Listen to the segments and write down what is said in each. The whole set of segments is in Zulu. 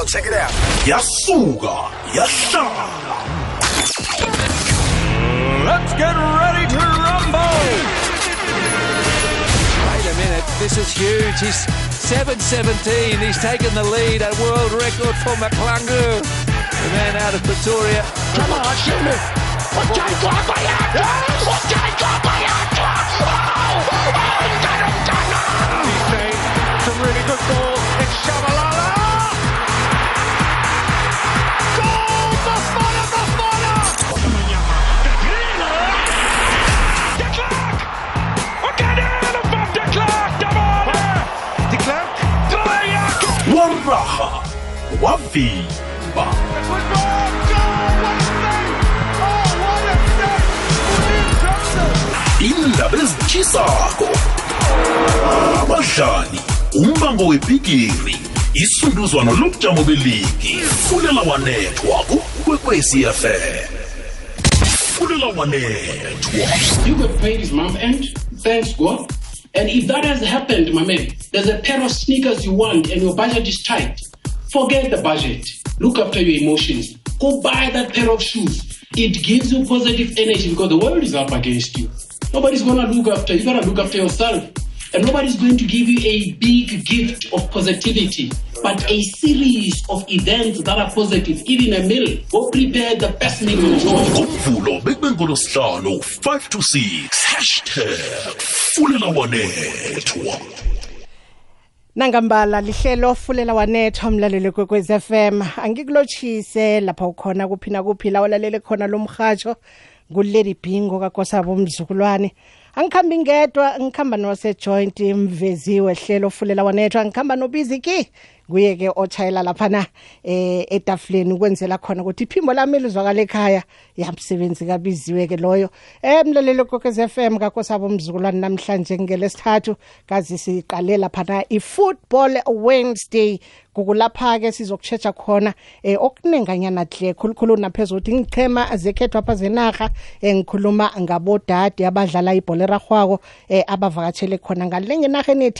Yo, check it out. yasuka yahlala Let's get ready to rumble! Wait a minute, this is huge. He's 7.17. He's taken the lead, a world record for McClungu. The man out of Pretoria. He's made some really good ball. Johnson! indaba ezitshisako abadlali umbango webhigiri isunduzwano lobujamo beligi fulela wanethwa kukwekwecfm fulela wanethwa You got paid his month end. Thanks, God. And if that has happened, my man, there's a pair of sneakers you want and your budget is tight. Forget the budget. Look after your emotions. Go buy that pair of shoes. It gives you positive energy because the world is up against you. Nobody's gonna look after you. gotta look after yourself. And nobody's going to give you a big gift of positivity, but a series of events that are positive, even a meal. Go prepare the best meal in the world. ngomvulo bekubengolosihlanu 5 to 6 hashtag fulela wanethwa nangambala lihlelo fulela wanethwa mlaleli kwekwez FM angikulotshise lapha ukhona kuphi nakuphi la ulalele khona lo mhatsho ngulady bingo kakosabo mzukulwane. Angikhambi ngedwa ngikhamba nosejoint mveziwe hlelo fulela wanethwa. Ngikhamba nobiziki kuye ke otshayela laphana eh etafuleni ukwenzela khona ukuthi iphimbo lami lizwakala ekhaya yamsebenzi kabiziwe ke loyo. Eh mlaleli kokwez FM kakosabo mzukulwane namhlanje ngelesithathu kazi siqale laphana i-football wednesday. Kukulapha ke sizokutsheja khona eh okunenganyana hle khulukhulu naphezulu ukuthi ngichema zekhethwa apha zenarha eh, ngikhuluma ngabodade abadlala ibhola erarhwako eh abavakatshele khona ngalenge enarheni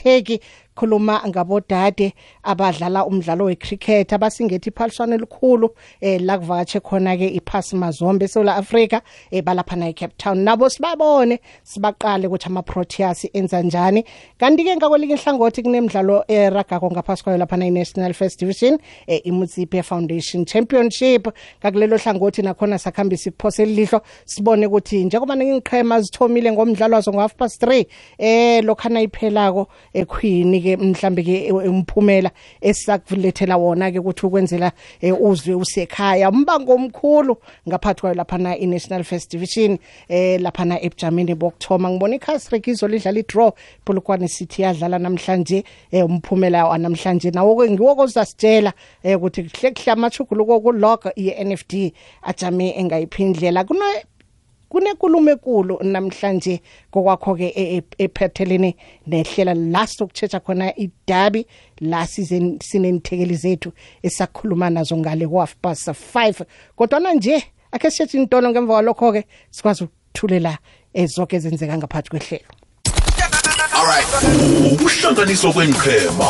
yetheki khuluma ngabodade abadlala umdlalo wecricket abasingethi iphaliswano elikhulu eh la kuvakatshe khona ke iphasi mazombe eSouth Africa eh balaphana eCape Town. Nabo sibabone sibaqale ukuthi ama-Proteas enza njani. Kanti ke ngakwelinye ihlangothi kunemidlalo eragako ngaphasi kwayo laphana i-National First Division eh iMutsipe Foundation Championship. Ngakulelo hlangothi nakhona sakhambisa iphose elihlo sibone ukuthi njengoba ngiqhema zithomile ngomdlalo wazo ngo half past 3 eh lokhana iphelako equeen ke mhlambe ke umphumela esisakulethela wona ke ukuthi ukwenzela eh, uzwe usekhaya. Umbango omkhulu ngaphathi kwayo laphana i-National First Division eh laphana ebujameni bokthoma ngibona ikhasrekizo lidlala i-draw. Polokwane City yadlala namhlanje eh umphumela wanamhlanje. Nawo ke ngiwo kozasitshela eh ukuthi kuhle kuhle amachuguluko kulog ye-NFD ajame engayiphindlela. Kuno kunenkulumo enkulu namhlanje kokwakho ke e- e- ephathelene nehlela la sokutshetha khona idabi la size sinenithekeli zethu esakhuluma nazo ngale ku half past 5 kodwa nje akhe sithethe intolo ngemva kwalokho ke sikwazi ukuthulela ezonke ezenzeka ngaphakathi kwehlelo. Ukuhlanganiswa kwenqhema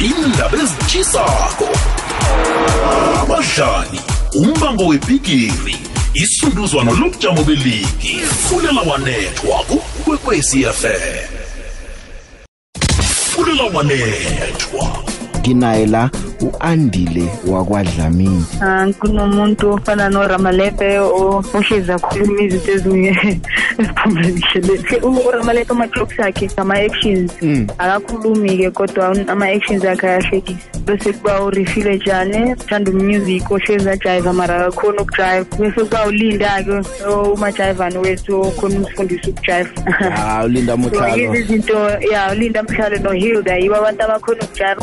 indaba ezitshisako abadlali. Umbango webhigiri isunduzwano lobujamo beligi fulela wanethwa kukwekwecfm fulela wanethwa nginaye la u-andile wakwadlamini. Ah, kunomuntu ofana noramalepe o- ohlezi akhuluma izinto ezinye eziphumelele uramalepe ama-jokes akhe ama-actions akakhulumi-ke kodwa ama-actions akhe ayahlekisa. Bese kuba urifile jane uthanda umusic ohlezi ajayiva mara akakhona ukujayiva bese kuba ulinda-ke umajayivani wethu okhona ukusifundisa ukujayiva Ah, ulinda yizo izinto ya ulinda mhlalo nohilda yibo abantu abakhona ukujayiva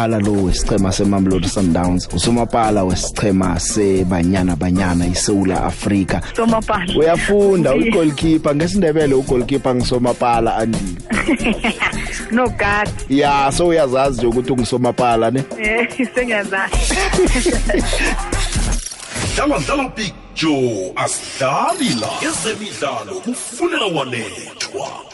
usomapala lo wesichema semamlodi sundowns usomapala wesichema sebanyana banyana isewula afrika. Somapala uyafunda ugolkeeper ngesindebele ugolkeeper ngisomapala andile nogadi ya so uyazazi nje ukuthi ungisomapala ne? Um sengiyazazi. Dlala dlala big joe asidlali la. Ezemidlalo kufunela wanethwa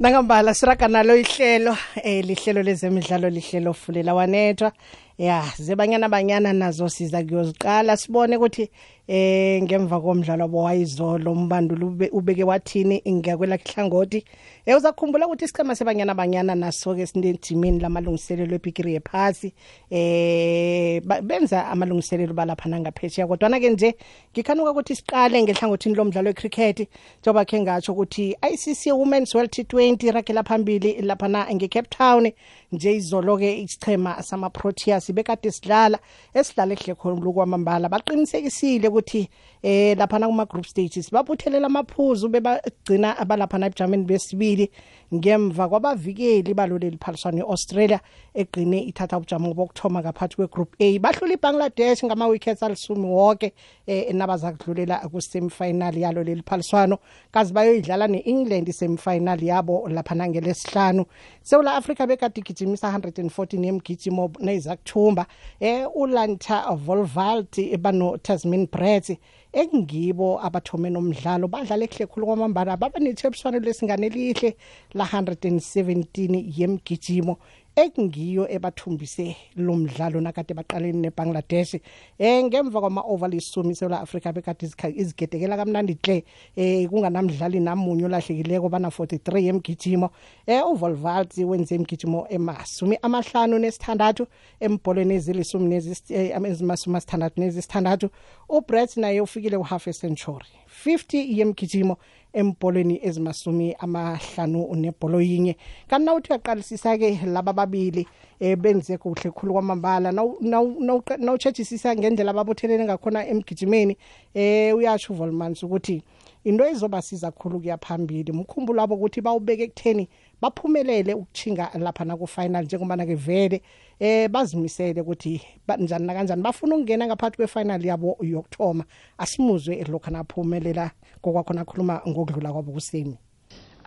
nangambala siraga nalo ihlelo eh lihlelo lezemidlalo lihlelo fulela wanethwa ya zebanyana banyana nazo siza kuyoziqala sibone ukuthi eh ngemva komdlalo wayizolo umbandulo ube- ubeke wathini ngiyakwela kuhlangoti eh uzakhumbula ukuthi isichema sebanyana banyana naso ke sinedimini lamalungiselelo epikiri yephasi. Eh benza amalungiselelo balapha nangaphesheya kodwa na ke nje ngikhanuka ukuthi siqale ngehlangothini lomdlalo wecricket njengoba khe ngatsho ukuthi ICC Women's World T20 rakela phambili lapha na ngeCape Town. Nje izolo ke isichema sama Proteas bekade sidlala esidlala ehle khona kwamambala. Baqinisekisile ukuthi eh lapha na kuma group stages babuthelela amaphuzu bebagcina abalapha na ebujameni besibili. Ngemva kwabavikeli baloleli phaliswana eAustralia egcine ithatha ubujamo bokthoma ngaphakathi kwegroup A bahlula iBangladesh ngama wickets alisumi wonke eh nabaza kudlulela ku semifinal yalo leli phaliswano kazi bayoyidlala neEngland semifinal yabo lapha nangelesihlanu. South Africa bekade igijimisa 114 yemgijimo nezakuthumba eh uLanta Volvalt bano Tasman Brats ekungibo abathome nomdlalo badlala ehle khulu kwamambala baba nethephiswano lesingane elihle la 117 yemgijimo. Ekungiyo ebathumbise lo mdlalo nakade baqaleni neBangladesh eh ngemva kwama oval isumi South Africa bekade izigedekela kamnandi hle eh kunganamdlali namunye olahlekileko bana 43 yemgijimo eh uVolvalt wenze imgijimo emasumi amahlanu nesithandathu embholweni ezilisumi nezimasumi asithandathu nezisithandathu. uBrett naye ufikile ku half a century 50 yemgijimo embholweni ezimasumi amahlanu nebholo yinye kanti na uthi uyaqalisisa ke laba babili eh benze kuhle khulu kwamambala. Nawuchechisisa ngendlela ababuthelene ngakhona emgijimeni eh uyasho uvolmans ukuthi into ezobasiza khulu kuya phambili mkhumbulo wabo ukuthi bawubeke ekutheni baphumelele ukuchinga lapha naku-final njengoba ke vele eh bazimisele ukuthi ba- njani nakanjani bafuna ukungena ngaphakathi kwe-final yabo yokuthoma asimuzwe lokhu naphumelela kokwakhona akhuluma ngokudlula kwabo kusemi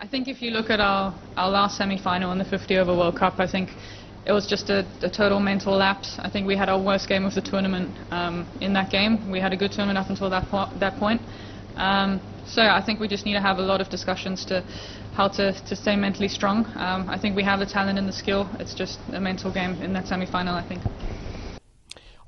I think if you look at our, our last semi-final in the 50 over World Cup, I think it was just a, a total mental lapse. I think we had our worst game of the tournament um, in that game. We had a good tournament up until that, po- that point. Um, so I think we just need to have a lot of discussions to how to, to stay mentally strong. Um, I think we have the talent and the skill. It's just a mental game in that semi-final, I think.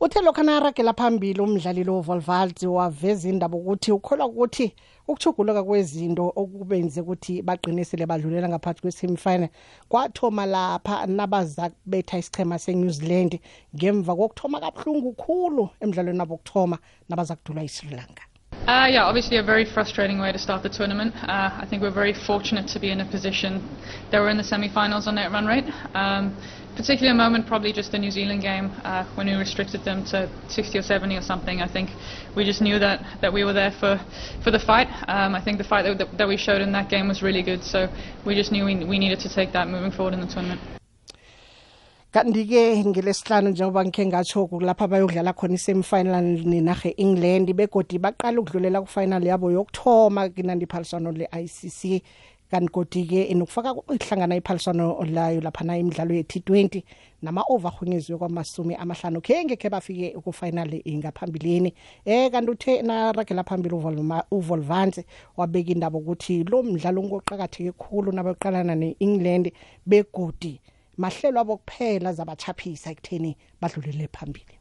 uthe lokhu naragela phambili umdlali lo volvald waveza indaba ukuthi ukholwa ukuthi ukuchuguluka kwezinto okubenze ukuthi baqinisele badlulela ngaphakathi kwe-semifinal kwathoma lapha nabaza kubetha isichema se-new zealand ngemva kokuthoma kabuhlungu khulu emdlalweni wabo wokuthoma nabaza kudulwa isri lanka Uh, yeah, obviously a very frustrating way to start the tournament. Uh, I think we're very fortunate to be in a position that we're in the semi-finals on net run rate. Um, particular moment, probably just the New Zealand game uh, when we restricted them to 60 or 70 or something. I think we just knew that, that we were there for, for the fight. Um, I think the fight that, that we showed in that game was really good, so we just knew we, we needed to take that moving forward in the tournament. Kanti-ke ngelesihlanu njengoba ngikhe ngatsho lapha bayodlala khona i-semifinal nenarha e-england begodi baqala ukudlulela ku-final yabo yokuthoma kinandi iphaliswano le-icc kanti godi-ke nokufaka ihlangana iphaliswano layo laphana imidlalo ye-t20 nama-over ahunyeziwe kwamasumi amahlanu khe ngekhe bafike ku-final ngaphambilini eh kanti uthe naragela phambili uVolma- uvolvance wabeka indaba ukuthi lo mdlalo ungoqakatheke khulu nabayoqalana ne-england begodi mahlelo abo kuphela zabachaphisa ekutheni badlulele phambili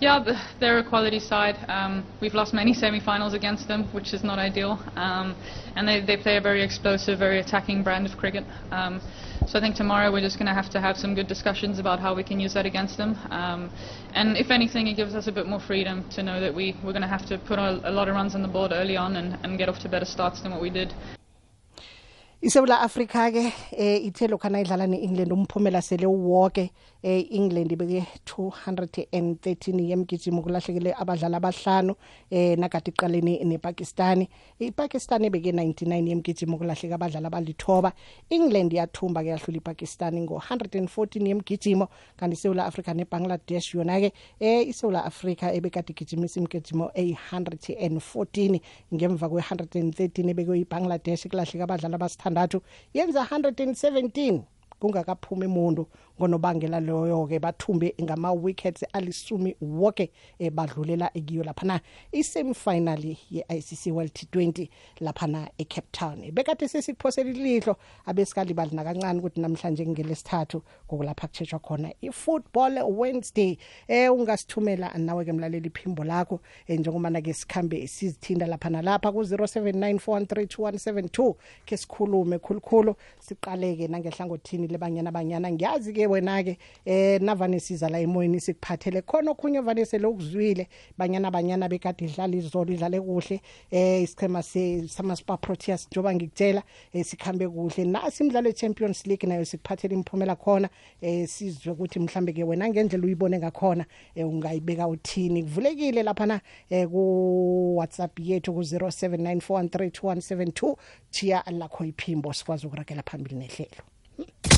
Yeah, th- they're a quality side. Um, we've lost many semi-finals against them, which is not ideal. Um, and they, they play a very explosive, very attacking brand of cricket. Um, so I think tomorrow we're just going to have to have some good discussions about how we can use that against them. Um, and if anything, it gives us a bit more freedom to know that we, we're going to have to put a, a lot of runs on the board early on and, and get off to better starts than what we did. Isewula afrika ke eh ithe lokhana idlala ne-england umphumela sele uwoke eh england ibeke 213 yemgijimo kulahlekele abadlali abahlanu eh nakade iqaleni nepakistani. Ipakistan ibeke 99 yemgijimo kulahleka abadlali abalithoba. England yathumba ke yahlula ipakistan ngo-114 yemgijimo kanti isewula afrika nebangladesh yona-ke eh isewula afrika ebekade igijimisa imgijimo eyi-114 ngemva kwe-113 ebekwe ibangladesh kulahleka abadlali abasithandathu yenza 117 kungakaphumi umuntu ngonobangela loyo-ke bathumbe ngama-wickets alisumi woke eh, badlulela kiyo laphana i-semifinal ye-icc world t20 laphana ecape town. Bekade sesikuphosela ilihlo abesikhalibali nakancane ukuthi namhlanje ngelesithathu kokulapha kutshetsha khona i-football wednesday eh ungasithumela nawe-ke mlaleli iphimbo lakho eh, njengobana-ke sikhambe sizithinda lapha nalapha ku-079 4132172 ke sikhulume khulukhulu siqaleke nangehlangothini lebanyana banyana ngiyazi-ke wena-ke eh navane siza la emoyeni sikuphathele khona okhunye vane sele ukuzwile. Banyana banyana bekade idlala izolo idlale kuhle. Eh isichema sama-spa proteas njengoba ngikutshela eh sikhambe kuhle. Nasi imidlalo ye-champions league nayo sikuphathele imiphumela khona eh sizwe ukuthi mhlambe-ke wena ngendlela uyibone ngakhona eh ungayibeka uthini. Kuvulekile laphana eh ku-whatsapp yethu ku-079 4132172 chiya lakho iphimbo sikwazi ukuragela phambili nehlelo.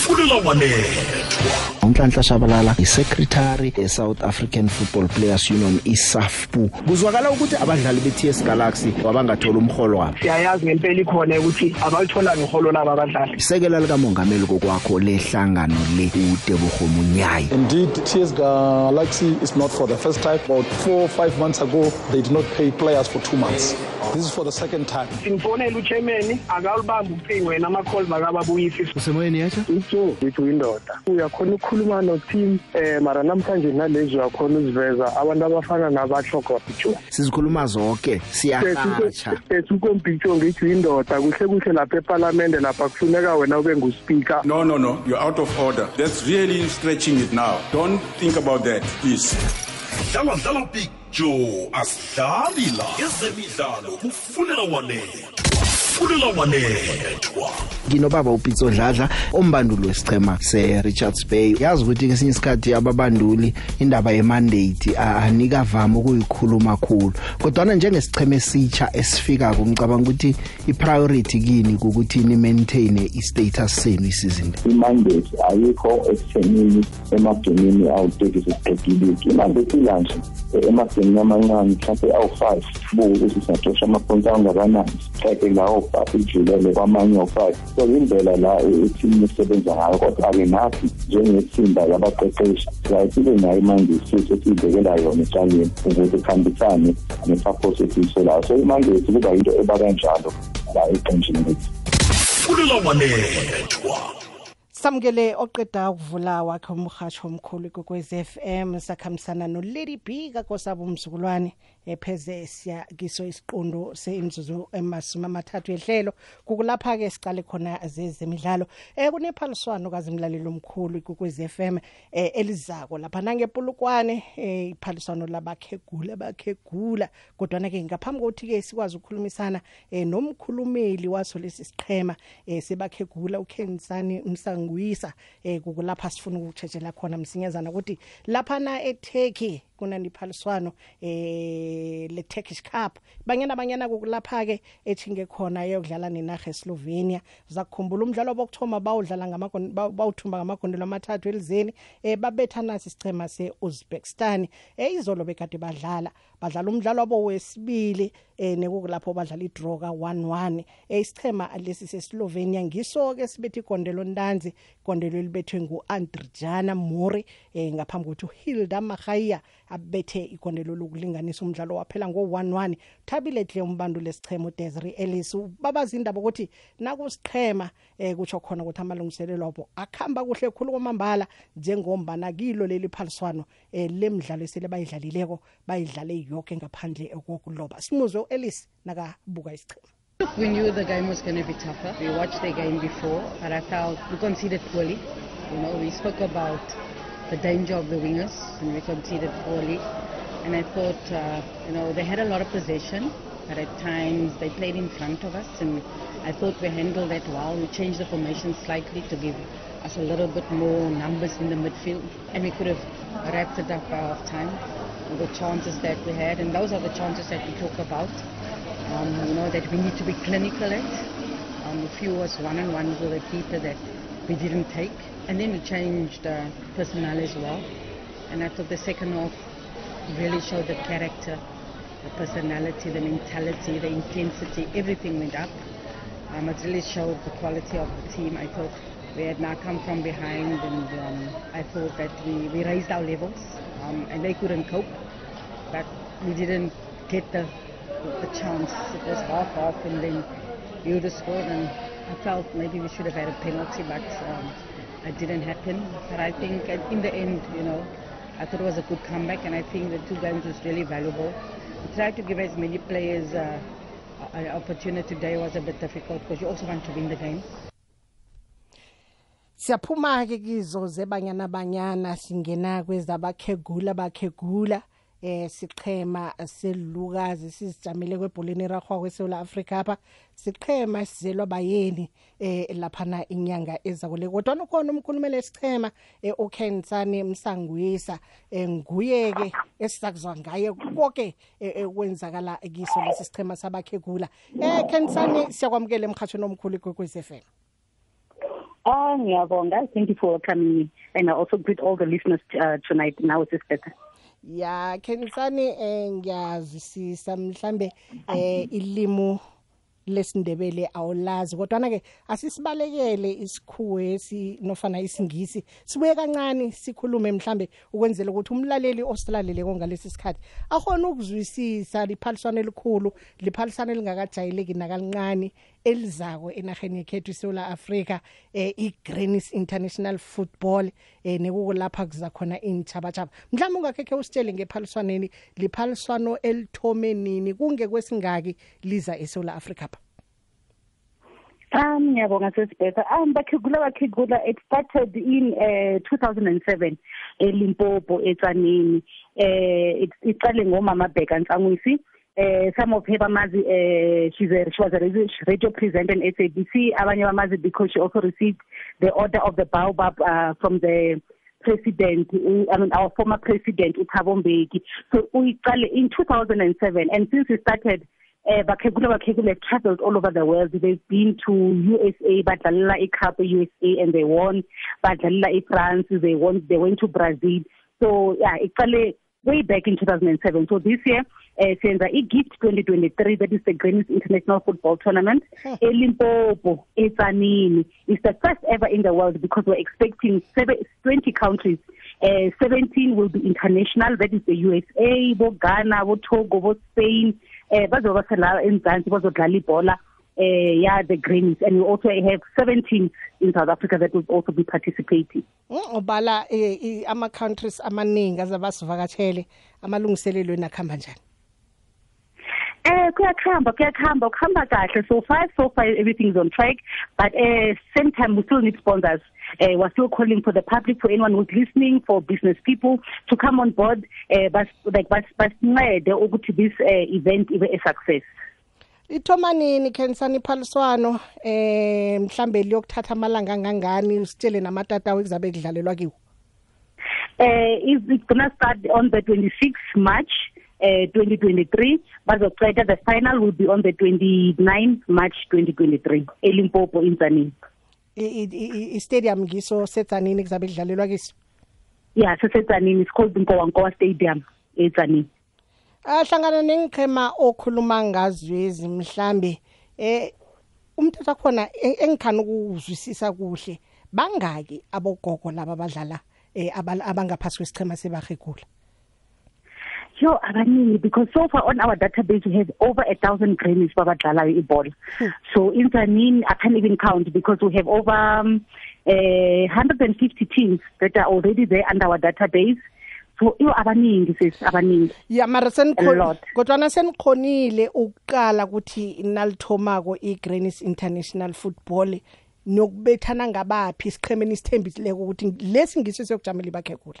fulela wanethwa unhlanhla shabalala isecretary e-south african football players union isafpu kuzwakala ukuthi abadlali be-ts galaxy wabangathola umholo wabo. Siyayazi ngempela ikhona ukuthi abaluthola ngiholo laba abadlali. Isekela likamongameli kokwakho lehlangano le utebugo munyayi Indeed, TS Galaxy is not for the first time. About four or five months ago, they did not pay players for two months. This is for the second time. simfonela uchairman akalubamba uphingo yena ama-calls akababuyisi usemoyeni yatsho itho ngithi uyindoda uyakhona ukukhuluma no-team um mara namhlanje nalezi uyakhona uziveza abantu abafana nabahlogwa picture sizikhuluma zonke siyahatsha esukompicture ngithi uyindoda kuhle kuhle lapha epalamende lapha kufuneka wena ube nguspeaker No, no, no. You're out of order. That's really stretching it now. Don't think about that, please. dlala dlala picture asidlali la ezemidlalo kufulela wanethwa fulela wanethwa. Nginobaba upitso dladla ombanduli wesichema se-richards bay. Yazi ukuthi kesinye isikhathi ababanduli indaba ye-mandate a- anikavami ukuyikhuluma khulu. Kodwana njengesichema esitsha esifika ngicabanga ukuthi i-priority kini kukuthi ni-maintaine i-status senu isizini imandate ayikho ekuthenini emagemini awu-thirty sesiqedile imandate ilanje emagemini amancane mhlawumpe awu-five. Buke ukuthi singacosha amaphoyinti angakanani. Siqede lawo five idlulele kwamanye awu-five so indlela la ithimu isebenza ngayo kodwa-ke nathi njengethimba yabaqeqeshi siyayisibe nayo imandate futhi esiyibekela yona etshaleni ukuze kuhambisane nepurpose esiyisolayo so imandate kuba yinto eba kanjalo la eqenjini lethu. Fulela wanethwa. Samukele oqeda ukuvula wakhe umhatsho omkhulu kokwez FM sakhambisana no Lady B kakosabo umzukulwane epheze siya kiso isiqondo seimzuzu emasumi amathathu ehlelo kukulapha ke siqale khona zezemidlalo. Eh kunephaliswano kazimlaleli omkhulu kokwez FM eh elizako lapha. Nangepulukwane eh iphaliswano labakhegula bakhegula. Kodwa ke ngaphambi kokuthi ke sikwazi ukukhulumisana eh nomkhulumeli waso lesi siqhema eh sebakhegula uKensani Msangwisa eh kukulapha sifuna ukutshejela khona msinyazana ukuthi lapha na eTurkey kunaniphaliswano eh le Turkish Cup. Banyana banyana kukulapha ke ethinge khona yokudlala nenaga eSlovenia zakukhumbula umdlalo wokthoma bawudlala ngamagondo bawuthumba ngamagondelo amathathu elizeni eh babetha nasi sichema seUzbekistan eh izolo bekade badlala. Badlala umdlalo wabo wesibili eh nekukulapho badlala idraw ka1-1 eh isichema lesi seSlovenia ngiso ke sibethi igondelo ntanzi. Igondelo elibethwe nguAndrijana Mori eh ngaphambi kokuthi uHilda Magaya abethe igondelo lokulinganisa umdlalo waphela ngo1-1 thabile hle umbanduli lesichema uDesiree Ellis babazi indaba ukuthi nakusichema eh kutsho khona ukuthi amalungiselelo abo akhamba kuhle khulu kwamambala njengombana kilo leli phaliswano eh lemidlalo esele bayidlalileko bayidlale yonke ngaphandle kokuloba simuzwe uEllis nakabuka isichema we knew the game was going to be tougher. We watched the game before, but I felt we conceded poorly. You know, we spoke about the danger of the wingers, and we conceded poorly. And I thought, uh, you know, they had a lot of possession, but at times they played in front of us, and I thought we handled that well. We changed the formation slightly to give us a little bit more numbers in the midfield, and we could have wrapped it up by half time. The chances that we had, and those are the chances that we talk about um, you know, that we need to be clinical at. Um, a few was one-on-one with the keeper that we didn't take. And then we changed uh, personnel as well. And I thought the second half really showed the character, the personality, the mentality, the intensity, everything went up. Um, it really showed the quality of the team. I thought We had now come from behind, and um, I thought that we, we raised our levels, um, and they couldn't cope. But we didn't get the the chance. It was half half, and then Yoda scored, and I felt maybe we should have had a penalty, but um, it didn't happen. But I think in the end, you know, I thought it was a good comeback, and I think the two games was really valuable. We tried to give as many players uh, an opportunity today was a bit difficult because you also want to win the game. Siyaphuma ke kizo zebanyana banyana singena kwezabakhegula bakhegula eh siqhema selukazi sizijamile kwebholeni ragwa kweSouth Africa apha. Siqhema sizelwa bayeni eh laphana inyanga ezakule kodwa ukhona umkhulumeli esichema eh uKensani Msangwisa eh nguye ke esizakuzwa ngaye konke ekwenzakala kiso lesi sichema sabakhegula. Eh Kensani siyakwamukela emkhathweni omkhulu kwekwez Ah, ngiyabonga. Thank you for welcoming me. And I also greet all the listeners uh, tonight. Now it is better. ya Kensani eh ngiyazisisa mhlambe eh ilimu lesindebele awulazi kodwa na ke asisibalekele isikhuwe esi nofana isingisi sibuye kancane sikhulume mhlambe ukwenzela ukuthi umlaleli osilalele kongalesi sikhathi ahona ukuzwisisa liphaliswane elikhulu liphalisane lingakajayeleki nakalincane elizako enaheni yekhethu iSouth Africa eh iGreens International Football eh nekukulapha kuza khona inchabatshaba mhlawumbe ungakhekhe usitshele ngephaliswaneni liphaliswano elithome nini kungekwesingaki liza eSouth Africa pha? Um ngiyabonga sesibhetha um bakhigula bakhigula it started in uh, 2007 eLimpopo eTsanini eh iqale ngomama Bheka Nsangwisi eh some of her bamazi eh she's a, she was a radio presenter in SABC abanye bamazi because she also received the order of the baobab uh, from the president I mean our former president uThabo Mbeki. So uyiqale in 2007 and since we started eh bakhekula bakhekula traveled all over the world. They've been to USA badlalela icup eUSA and they won. Badlalela eFrance they won they went to Brazil. So yeah iqale way back in 2007 so this year eh senza igift 2023 that is the Greens International Football Tournament eLimpopo eTsanini it's the first ever in the world because we're expecting 20 countries. Uh, 17 will be international that is the USA bo Ghana bo Togo bo Spain. Eh bazoba sela eMzansi bazodlala ibhola eh yeah the greens and we also have 17 in South Africa that will also be participating. Ubala ama countries amaningi azabasivakatshele amalungiselelo enakhamba njani. Eh kuyakhamba kuyakhamba ukuhamba kahle. So far so far everything is on track. But uh same time we still need sponsors. Uh, we're still calling for the public for anyone who's listening for business people to come on board. Uh, bas like bas basincede ukuthi this uh, event ibe a success. Ithoma nini Kensani iphaliswano eh mhlambe liyokuthatha amalanga angangani usitshele namatata ekuzabe kudlalelwa kiwo? Eh it's going to start on the 26th March. Uh, 2023 bazoqeda the final will be on the 29th March 2023 eLimpopo in Tzaneen i stadium ngiso seTzanini kuzabe kudlalelwa kiso? Yeah seseTzaneen it's called Nkowankowa Stadium eTzaneen ahlangana nengikhema okhuluma ngazwezi mhlambe eh umthetho khona engikhana ukuzwisisa kuhle bangaki abogogo laba badlala eh abangaphasi kwesichema sebahegula Yo abaningi because so far on our database we have over a thousand greenies babadlalayo ibhola. So in Tanin I can't even count because we have over um, uh, 150 teams that are already there under our database. So iyo abaningi sis abaningi. Ya mara senikhona kodwa senikhonile ukuqala ukuthi nalithomako iGreens International Football nokubethana ngabapi isiqhemeni isithembisileko ukuthi lesi ngiso siyokujamela bakhekula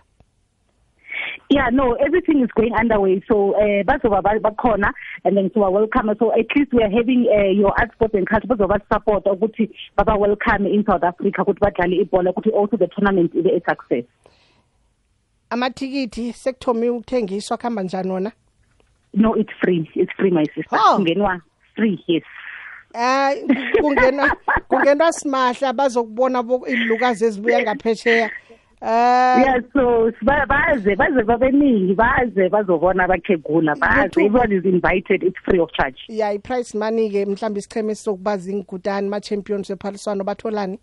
Yeah, no, everything is going underway. So, uh, bazoba bakhona and then so welcome. So at least we are having uh, your art sports and culture bazoba support ukuthi baba welcome in South Africa ukuthi badlale ibhola ukuthi also the tournament ibe a success. Amathikithi sekuthomi ukuthengiswa khamba njani wona? No, it's free. It's free my sister. Kungenwa free, yes. Ah kungenwa kungenwa simahla bazokubona ilukazi ezibuya ngaphesheya. Uh, yeah so baze baze babeningi baze bazobona abakhegula baze everyone is invited it's free of charge yeah iprice money ke mhlawumbe isicheme sokubaza ingudani ma champions ephaliswano batholani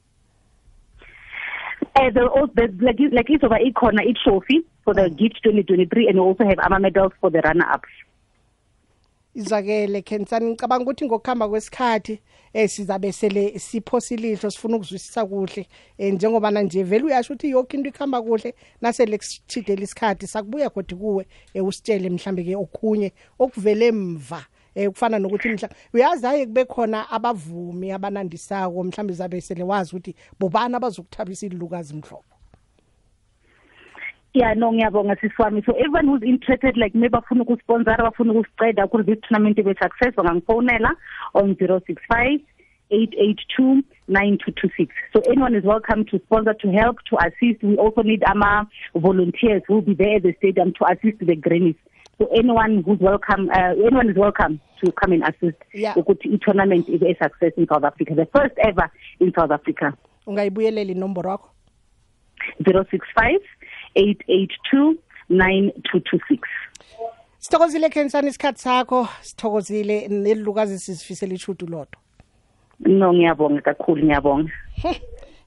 Uh, there also, there's like like izoba ikhona i-trophy for the gift 2023 and we also have ama medals for the runner ups izakele Khensani ngicabanga ukuthi ngokuhamba kwesikhathi eh sizabe sele siphosilihlo sifuna ukuzwisisa kuhle eh njengoba nje vele uyasho ukuthi yonke into ikhamba kuhle nasele kusithidela isikhathi sakubuya kodwa kuwe eh usitshele mhlambe ke okhunye okuvele emva eh kufana nokuthi mhla uyazi haye kube khona abavumi abanandisako mhlambe zabe sele wazi ukuthi bobana bazokuthabisa ilukazi mhlobo. Yeah no ngiyabonga sisi wami. So everyone who's interested like maybe bafuna ukusponsora bafuna ukusiceda ukuthi this tournament ibe success bangangifonela on 065 882 9226 so anyone is welcome to sponsor to help to assist. We also need ama volunteers who will be there at the stadium to assist the greenies so anyone who's welcome uh, anyone is welcome to come and assist Yeah. ukuthi i-tournament ibe a success in south africa the first ever in south africa. Ungayibuyelela inombolo yakho 065 882 9226 sithokozile Khensani isikhathi sakho? Sithokozile nelilukazi sizifisela ichudu lodwa. No ngiyabonga kakhulu ngiyabonga.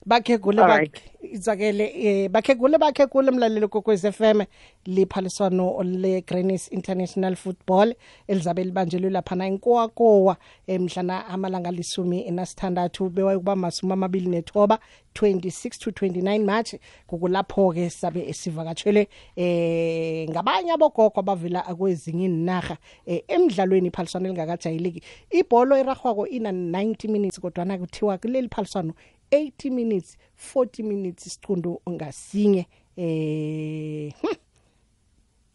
Bakhegule Alright. bakhe izakele eh bakhegule bakhegule mlaleli kokwez FM liphaliswano le Greenies International Football elizabe libanjelwe lapha na inkowakowa emhlana amalanga lisumi nasithandathu bewa kuba masumi amabili nethoba 26 to 29 March kukulapho ke sabe esivakatshele eh ngabanye abogogo abavela kwezinye inaga eh, emidlalweni iphaliswano elingakajayeleki ibholo eragwako ina 90 minutes kodwa na kuthiwa kuleli phaliswano 80 minutes 40 minutes isiqundu ngasinye eh hmm.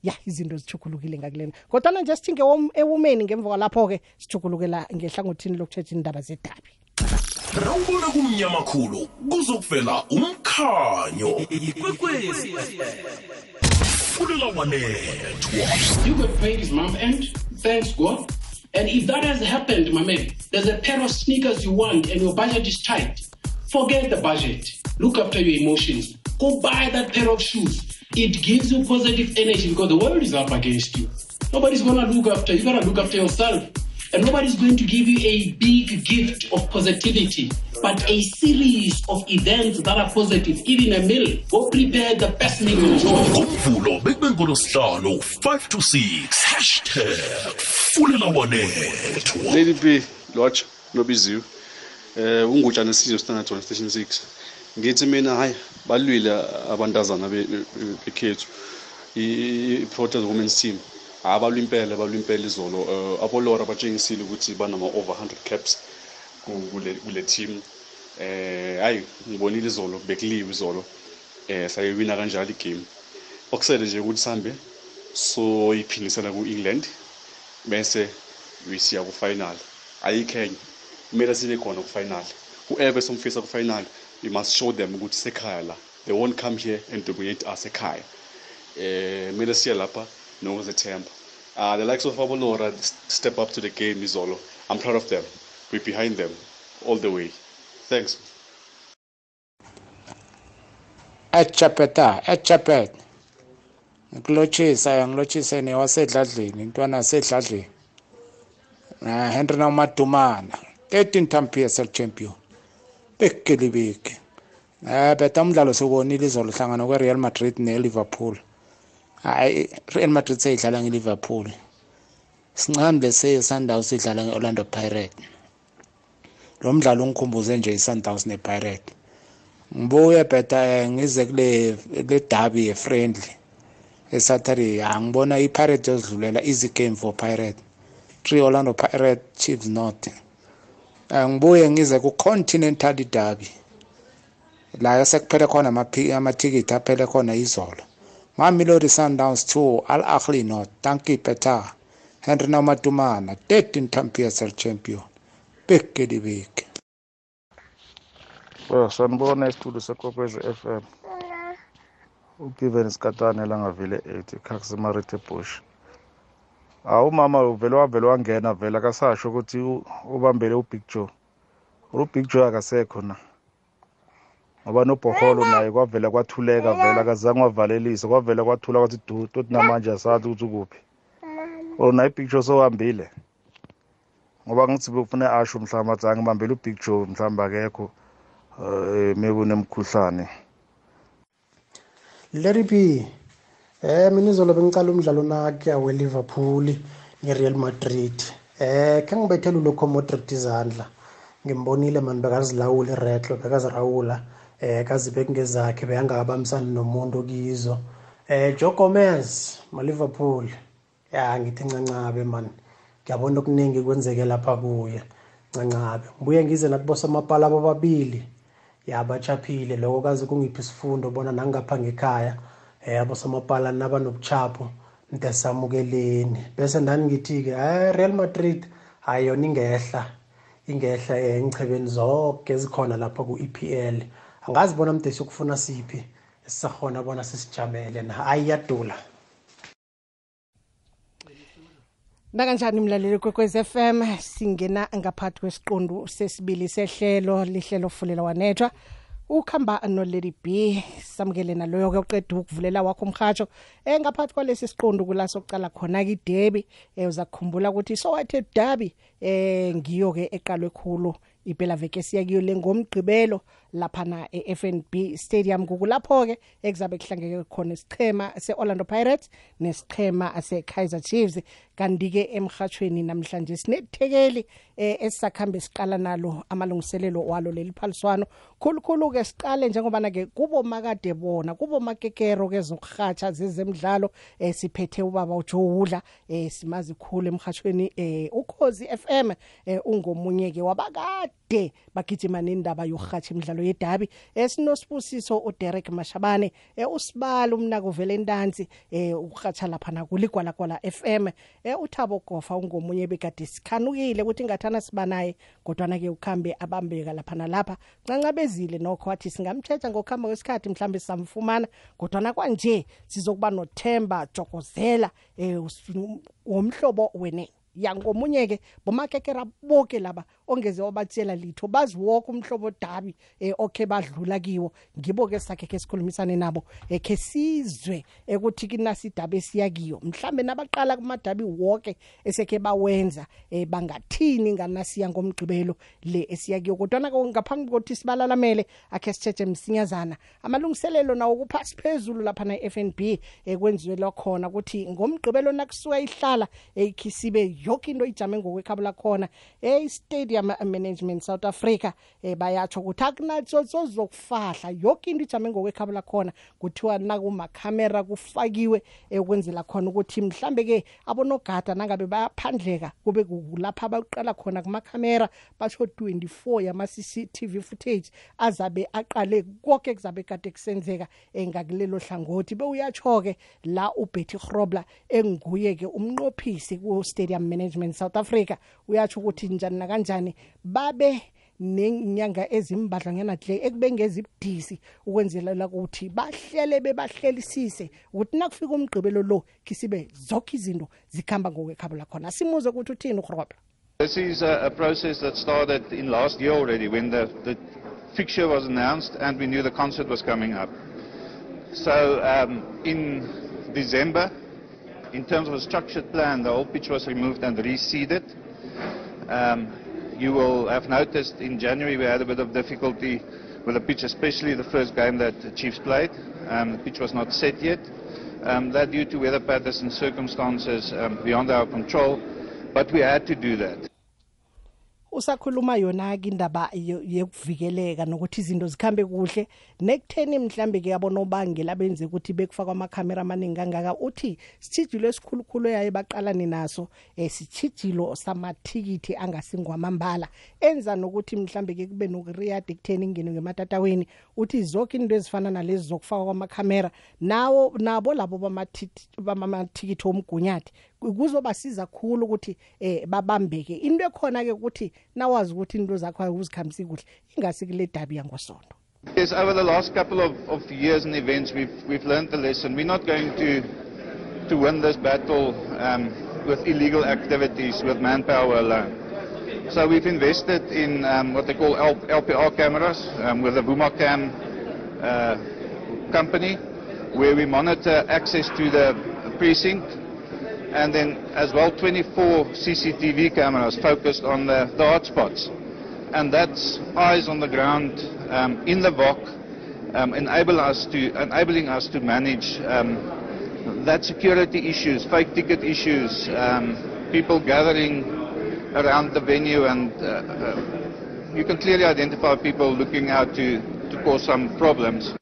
ya izinto zichukulukile ngakulena kodwa nje sithinge ewumeni ngemva kwalapho ke sichukulukela ngehlangothini lokuthetha indaba zedabi rawubona kumnyama khulu kuzokuvela umkhanyo ikwekwezi fulela wanethwa You got paid his mom and thanks God. And if that has happened, my man, there's a pair of sneakers you want and your budget is tight. Forget the budget. Look after your emotions. Go buy that pair of shoes. It gives you positive energy because the world is up against you. Nobody's gonna look after you. You gotta look after yourself. And nobody's going to give you a big gift of positivity, but a series of events that are positive, even a meal. Go prepare the best meal you enjoy. ngomvulo bekube ngolosihlanu 5 to 6 hashtag fulela wanethwa lady b lodge nobiziwe eh ungutshana sizwe standard one station 6 ngithi mina hayi balwile abantazana be- be- bekhethu. I-protest women's team. Abalwa impela balwa impela izolo. Eh, abolora batshengisile ukuthi banama over 100 caps ku- kule kule team. Eh hayi ngibonile izolo bekuliwe izolo. Eh sayiwina kanjalo igame. Okusele nje ukuthi sihambe so iphindisela ku-england bese wisiya ku-final. Ayikho enye kumele sibe khona ku-final. Whoever somfisa ku-final we must show them ukuthi sekhaya la. They won't come here and dominate us ekhaya. Eh kumele siye lapha nokuzethemba. Uh, the likes of abolora step up to the game izolo. I'm proud of them. We're behind them all the way. Thanks. Echapeta echapet. Ngikulotshisa ngilotshise newasedladleni intwana sedladleni na henry naumadumana 13 time psl champion bekelibeke eh beta umdlalo siwubonile izolo hlangana kwe-real madrid ne-liverpool. Hayi real madrid seyidlala nge-liverpool. Sincane lese sundowns idlala nge-orlando pirate lo mdlalo ungikhumbuze nje i-sundowns ne-pirate ngibuye bheda eh, ngize kule le derby friendly esaturday. Angibona i-pirate yozidlulela easy game for pirate three orlando pirate chiefs not Eh, ngibuye ngize ku-continental derby. La sekuphele khona amaphi- amathikithi aphele khona izolo. Mamelodi sundowns 2 al ahli not tanki peta henry namatumana 13 time psl champion. Bekelibeke Well, sanibona isitudio sekwekwezi FM. ugiven isikatane langavile 8 ekhasimarite bush. Awu umama uvele wavele wangena vele akasasho ukuthi ubambele ubig joe. Ubig joe akasekho na? Ngoba nobhoholo naye kwavele kwathuleka vele akazange wavalelise kwavele kwathula kwathi du tothi namanje asazi ukuthi ukuphi. Or naye ibig joe sowambile ngoba ngithi befuna asho mhlawumbe athi angibambele ubig joe mhlawumbe akekho um maybe unemkhuhlane Larry P eh mina izolo bengicala umdlalo nakhe we-Liverpool ne-Real Madrid. Eh khe ngibethele uLocomotive izandla. Ngimbonile mani bekazilawula iretlo bekazirawula eh kazibeka ngezakhe beyangakabambisani nomuntu kizo eh Joe Gomez ma-Liverpool. Ya ngithi ncancabe mani ngiyabona okuningi kwenzeke lapha kuye. Ncancabe. Ngibuye ngize nakubosamapala ababili. Yabachaphile lokho kaze kungiphi isifundo bona nangapha ngekhaya. Eh abosamapala nabanobuchapho ntesamukeleni bese ndani ngithi-ke hayi real madrid hayi yona ingehla. Ingehla eh, engichebeni zonke ezikhona lapha ku-epl angazi bona mdesi ukufuna siphi esisakhona bona sisijamele na. Hayi iyadula. Nakanjani mlaleli kwekwez FM singena ngaphakathi kwesiqundu sesibili sehlelo lihlelo fulela wanethwa. Ukhamba nolady b samukele naloyo ke uqeda ukuvulela wakho umhatsho eh ngaphakathi kwalesi siqundu kula sokucala khona ke derby eh uzakukhumbula ukuthi so wathe derby eh ngiyo ke eqalwe khulu iphela veke siya kiyo lengomgqibelo laphana eFNB Stadium. Kukulapho ke ekuzabe kuhlangeke khona isichema seOrlando Pirates nesichema seKaizer Chiefs. Kanti ke emhathweni namhlanje sinethekeli esakhambe siqala nalo amalungiselelo walo leli phaliswano. Khulukhulu ke siqale njengoba na ke kubo makade bona kubo makekero ke zokuhatsha zezemidlalo siphethe ubaba uJohudla simazi khulu emhathweni ukhozi FM ungomunye ke wabakade bagijima nendaba yokuhatsha imidlalo yedabi. Esinosibusiso uDerek Mashabane usibala umnako vele endansi ukuhatsha lapha nakuligwala kwala FM uthabo gofa ungomunye bekade sikhanukile ukuthi ngathana siba naye kodwa na ke ukhambe abambeka lapha nalapha. Ncancabezile nokho wathi singamthetha ngokuhamba kwesikhathi mhlambe samfumana kodwa na kwanje sizokuba nothemba jokozela womhlobo wene. Yangomunye ke bomakekera bonke laba ongeze wabathela litho baziwoka umhlobo dabi eh, okay badlula kiwo. Ngibo ke sakhe ke sikhulumisane nabo ekhe sizwe ukuthi kinasi dabe siyakiyo mhlambe nabaqala kumadabi wonke esekhe bawenza eh, bangathini nganasiya ngomgqibelo le esiyakiyo kodwa na ngaphambi kokuthi sibalalamele akhe sithethe msinyazana. Amalungiselelo nawo kuphasi phezulu lapha na FNB ekwenziwe lokhona ukuthi ngomgqibelo nakusuka ihlala ekhisibe yonke into ijame ngokwekhabo lakhona. Eh stadium management South Africa eh bayatsho ukuthi akunatsho sozokufahla yonke into ijame ngokwekhabo lakhona kuthiwa nakuma camera kufakiwe ekwenzela khona ukuthi mhlambe ke abonogada nangabe bayaphandleka kube kulapha baqala khona kuma camera basho 24 yama CCTV footage azabe aqale konke kuzabe kade kusenzeka engakulelo hlangothi. Bewuyatsho ke la uBetty Grobler enguye ke umnqophisi ku stadium management South Africa. Uyatsho ukuthi njani na kanjani babe nenyanga ezimbadlanyana hle ekubengeza ibudisi ukwenzelela ukuthi bahlele bebahlelisise ukuthi nakufika umgqibelo lo kisibe zonke izinto zikhamba ngokwekhabo lakhona simuze ukuthi uthini ugrobla This is a, a process that started in last year already when the, the fixture was announced and we knew the concert was coming up. So um, in December, in terms of a structured plan, the whole pitch was removed and reseeded. Um, you will have noticed in January we had a bit of difficulty with the pitch, especially the first game that the Chiefs played. Um, the pitch was not set yet. Um, that due to weather patterns and circumstances um, beyond our control, but we had to do that. Usakhuluma yona ke indaba yokuvikeleka nokuthi izinto zikhambe kuhle. Nekutheni mhlambe ke yabona obangela benze ukuthi bekufaka amakhamera amaningi kangaka? Uthi sithijilo esikhulukhulu yaye baqalane naso eh sithijilo samathikithi angasingwamambala enza nokuthi mhlambe ke kube nokuriyad ekutheni ingene ngematatawini uthi zonke into ezifana nalezi zokufaka kwamakhamera nawo nabo labo bamathikithi omgunyathi kuzobasiza kakhulu ukuthi eh babambeke into ekhona ke ukuthi nawazi ukuthi into zakho uzikhambisi kuhle ingasi kule dabi yangosondo Yes, over the last couple of, of years and events, we've, we've learned the lesson. We're not going to, to win this battle um, with illegal activities, with manpower alone. So we've invested in um, what they call L- LPR cameras um, with a Bumacam uh, company, where we monitor access to the precinct, and then as well 24 CCTV cameras focused on the, the hotspots. And that's eyes on the ground um, in the VOC um, enable us to, enabling us to manage um, that security issues, fake ticket issues, um, people gathering around the venue and uh, uh, you can clearly identify people looking out to, to cause some problems.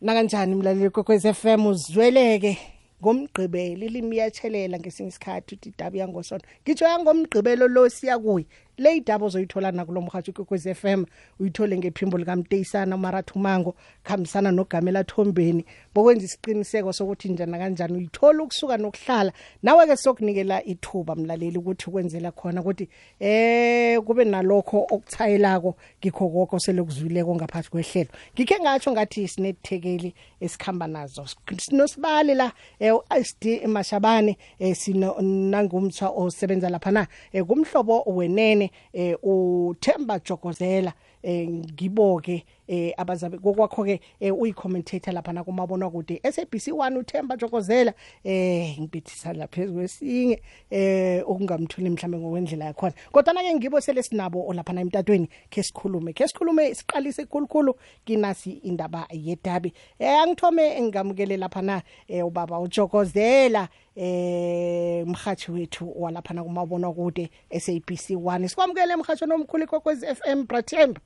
Nakanjani mlaleli kokwez FM uzweleke ngomgqibelo ilimi iyatshelela ngesinye isikhathi uthi idabi yangosono ngitsho yangomgqibelo lo siya kuye. Le idaba ozoyithola nakulo mhatsho kwekwez FM uyithole ngephimbo likaMteyisana uMarathumango khambisana noGamela Thombeni. Bokwenza isiqiniseko sokuthi njani kanjani uyithola ukusuka nokuhlala. Nawe ke sokunikela ithuba mlaleli ukuthi ukwenzela khona ukuthi eh kube nalokho okuthayelako ngikho konke selokuzwileko ngaphansi kwehlelo. Ngikhe ngatsho ngathi sinethekeli esikhamba nazo. Sinosibali la uSD Mashabane sino nangumthwa osebenza lapha na kumhlobo wenene eh uThemba Jokozela eh ngiboke eh abazabe kokwakho ke uyicommentator lapha na kumabona kude SABC 1 uThemba Jokozela eh ngibithisa lapha kwesinye eh okungamthuli mhlambe ngokwendlela yakho kodwa na ke ngibo sele sinabo lapha na emtatweni ke sikhulume. Ke sikhulume siqalise kukhulu kinasi indaba yedabi. Eh angithome ngamukele lapha na ubaba uJokozela eh mhathi wethu walapha na kumabona kude SABC 1 sikwamukele emhathweni omkhulu kokwez FM Brathemba.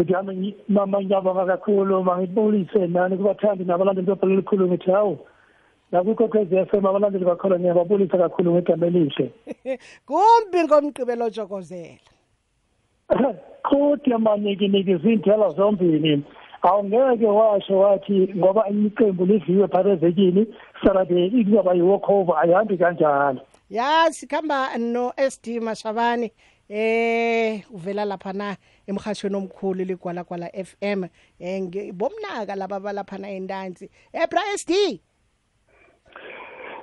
Ukuthi yami mama ngiyabonga kakhulu mangibulise nani kubathandi nabalandeli bebhola elikhulu ngithi hawu nakukhokhezi FM abalandeli bakhona ngiyababulisa kakhulu ngegama elihle. Kumbi ngomgqibelo jokozela kodwa manje nginikeza iy'nthelo zombili awungeke washo wathi ngoba iqembu lidliwe phakathi evekini saturday kuzoba yi-walkover ayihambi kanjalo. Ya sikhamba no-sd mashabane. Eh uvela lapha na emhashweni omkhulu ligwala gwala FM eh bomnaka laba balapha na endanzi eh bra SD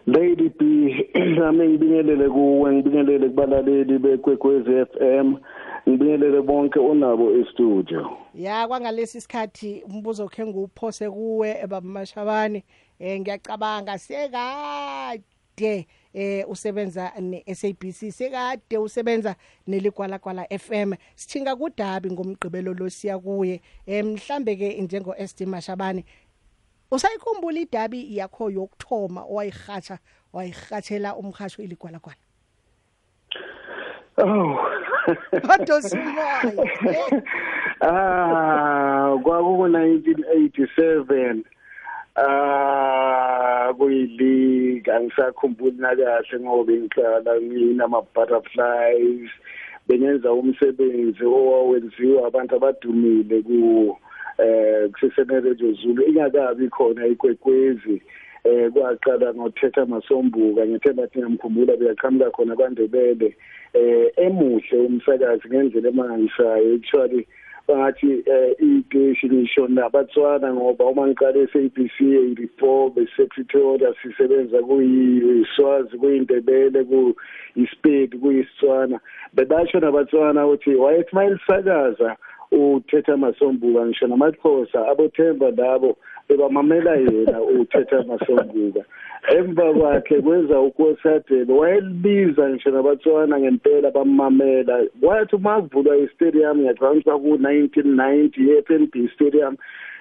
Lady B nami ngibingelele kuwe ngibingelele kubalaleli bekwekwezi FM ngibingelele bonke onabo e-studio. Ya kwangalesi sikhathi umbuzo khe nguphose kuwe baba mashabane. Eh ngiyacabanga sekade eh usebenza ne-SABC sekade usebenza neligwala gwala FM sithinga kudabi ngomgqibelo lo siya kuye. Eh mhlambe ke njengo SD Mashabane usayikhumbula idabi yakho yokuthoma owayihatsha wayihathela umhasho iligwala gwala Oh Adosimoya Ah kwaku 1987 ah kuyilika angisakhumbuli nakahle ngoba ngiqala nginama butterflies bengenza umsebenzi owawenziwa abantu abadumile ku eh kuseseneradio Zulu. Ingakabi khona ikwekwezi eh kwaqala ngothetha masombuka ngithemba ukuthi ngiyamkhumbula beyaqhamuka khona kwandebele. Eh emuhle umsakazi ngendlela emangisayo actually bathi iteshi ngisho nabatswana ngoba uma ngiqale e-SABC 84 besepretoria sisebenza kuyiswazi kuyindebele kuyispedi kuyisitswana bebasho nabatswana ukuthi wayethi mayelisakaza uthetha masombuka ngisho namakhosa abothemba labo bebamamela yena uthetha masombuka emva kwakhe kwenza ukosadelo wayelibiza ngisho nabatswana ngempela bamamela. Kwathi uma kuvulwa istadium ngiyacabanga ukuthi ku-1990 ye-FNB stadium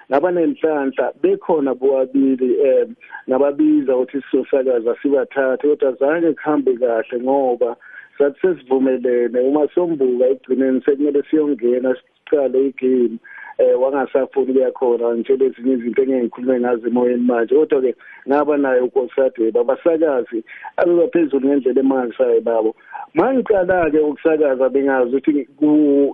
nabanenhlanhla bekhona bobabili um nababiza ukuthi sizosakaza sibathathe kodwa zange kuhambe kahle ngoba sathi sesivumelene. Uma sombuka ekugcineni sekumele siyongena siqale igame eh wangasafuni ukuya khona ngitshela ezinye izinto engiyikhulume ngazo emoyeni manje. Kodwa ke ngaba nayo ukosade babasakazi. Abebaphezulu ngendlela emangisayo babo. Mangiqala ke ukusakaza bengazi ukuthi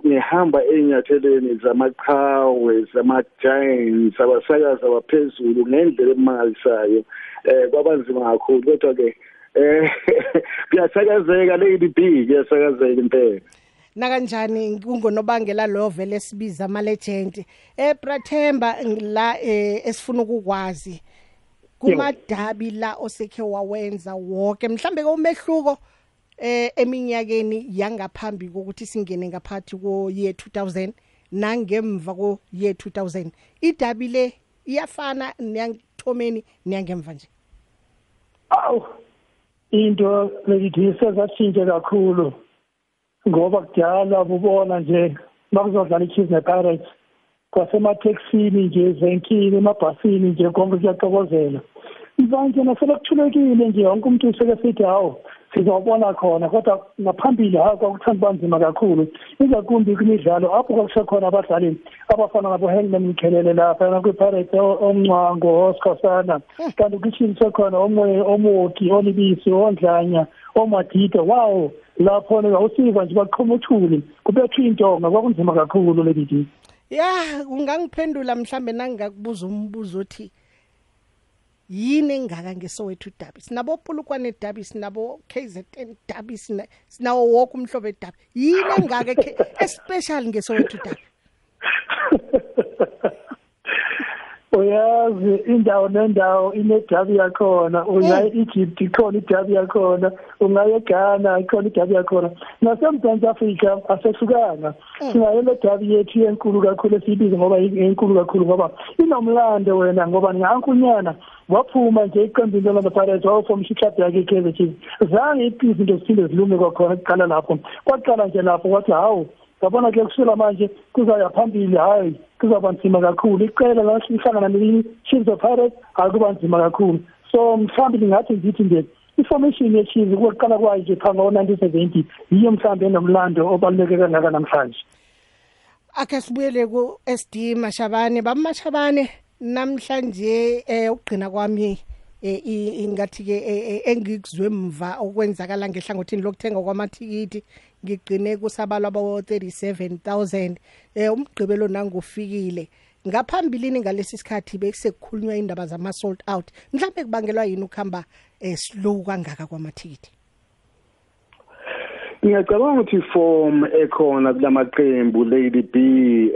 ngihamba enyatheleni zamaqhawe zama giants abasakazi abaphezulu ngendlela emangisayo. Eh kwabanzima kakhulu. Kodwa ke eh kuyasakazeka lady B kuyasakazeka impela. Nakanjani kungonobangela lo vele sibiza ama legend ebrathemba la esifuna ukukwazi kumadabi la osekhe wawenza wonke mhlambe ke umehluko eh eminyakeni yangaphambi kokuthi singene ngaphakathi ko year 2000 nangemva ko year 2000 idabi le iyafana nyangithomeni niyangemva nje? Awu into leyithi sezatshintshe kakhulu. Ngoba kudala ubona nje makuzodlala i-chiefs ne-pirates kwasemateksini nje evenkini emabhasini nje konke kuyaxokozela mvanje nasekuthulekile nje wonke umuntu useke sithi hawu sizawubona khona. Kodwa ngaphambili hayi kwakuthanda uba nzima kakhulu. Ingakumbi kwimidlalo apho kwakusekhona abadlali abafana ngabo-hangman mkhelele lapha nakwi-pirates omncwango osikhosana kanti kwishini sekhona omoye omoki olibisi ondlanya omadide wawo lapho awusiva nje baqhoma uthuli kubethwa intonga kwakunzima kakhulu leli ya ungangiphendula mhlambe nangingakubuza umbuzo othi yini engaka ngesowethu dabi sinabo pulukwane dabi sinabo KZN dabi sinawo wonke umhlobo edabi yini engaka especially ngesowethu dabi uyazi indawo nendawo inedabi yakhona uya e-Egypt ikhona idabi yakhona ungaya eGhana ikhona idabi yakhona. Nasemzantsi Afrika asehlukanga. Sinayo le dabi yethu enkulu kakhulu esiyibiza ngoba enkulu kakhulu ngoba inomlando wena ngoba ngankunyana waphuma nje iqembu lelo Pirates wawufomisha iklabhu yakhe iKaizer Chiefs zange izinto ziphinde zilume kwakhona kuqala lapho. Kwaqala nje lapho kwathi hawu yabona ke kusula manje kuzaya phambili hayi. Kuzaba nzima kakhulu. Iqela lasihlangana ne-Chiefs of Pirates akuba nzima kakhulu. So mhlawumbe ngingathi ngithi nje i-formation ye-Chiefs kuqala kwayo nje phambi kwa-1970 yiyo mhlawumbe enomlando obaluleke kangaka namhlanje. Akhe sibuyele ku-SD Mashabane. Bamashabane namhlanje eh ugqina kwami ingathi ke engikuzwe mva okwenzakala ngehlangothini lokuthenga kwamathikithi ngigcine kusabalwa abo 37000 eh umgqibelo nangofikile ngaphambilini ngalesi sikhathi bekusekukhulunywa indaba zama sold out. Mhlawumbe kubangelwa yini ukuhamba eh slow kangaka kwamathikithi ngiyacabanga ukuthi form ekhona kulamaqembu Lady B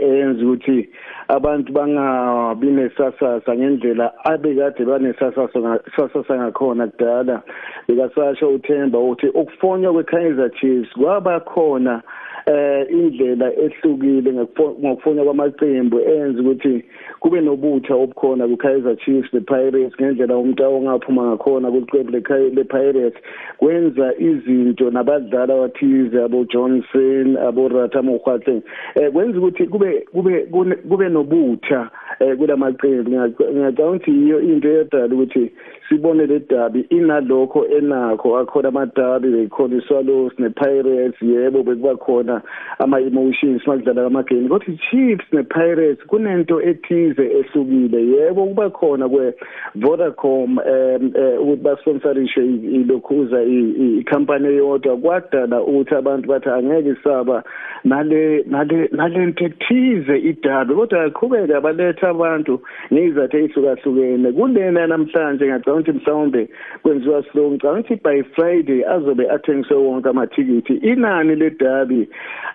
eyenza ukuthi abantu bangabi nesasasa ngendlela abekade banesasasa sasasa ngakhona kudala. Bekasasho uThemba uthi ukufonywa kweKaizer Chiefs kwaba khona eh indlela ehlukile ngokufuna kwamaqembu enza ukuthi kube nobutha obukhona kuKaizer Chiefs nePirates ngendlela umuntu ongaphuma ngakhona kuqembu lePirates kwenza izinto nabadlali abathize abo Johnson abo Ratha Mokhwatle eh kwenza ukuthi kube kube kube nobutha eh kulamaqembu. Ngiyacabanga ukuthi iyo into edala ukuthi sibone le dabi. Inalokho enakho akhona amadabi bekhona iSwallows nePirates yebo bekuba khona ama emotions makudlala amagame kodwa iChiefs nePirates kunento ethize ehlukile yebo kuba khona kwe Vodacom um ukuthi basponsorishe ilokhuza icompany eyodwa. Kwadala ukuthi abantu bathi angeke isaba nale nale nalento ethize idabi. Kodwa yaqhubeka abaletha abantu ngizathu ezihlukahlukene kulena namhlanje ngicabanga ukuthi mhlawumbe kwenziwa slow ngicabanga ukuthi by Friday azobe athengiswe wonke amathikithi. Inani ledabi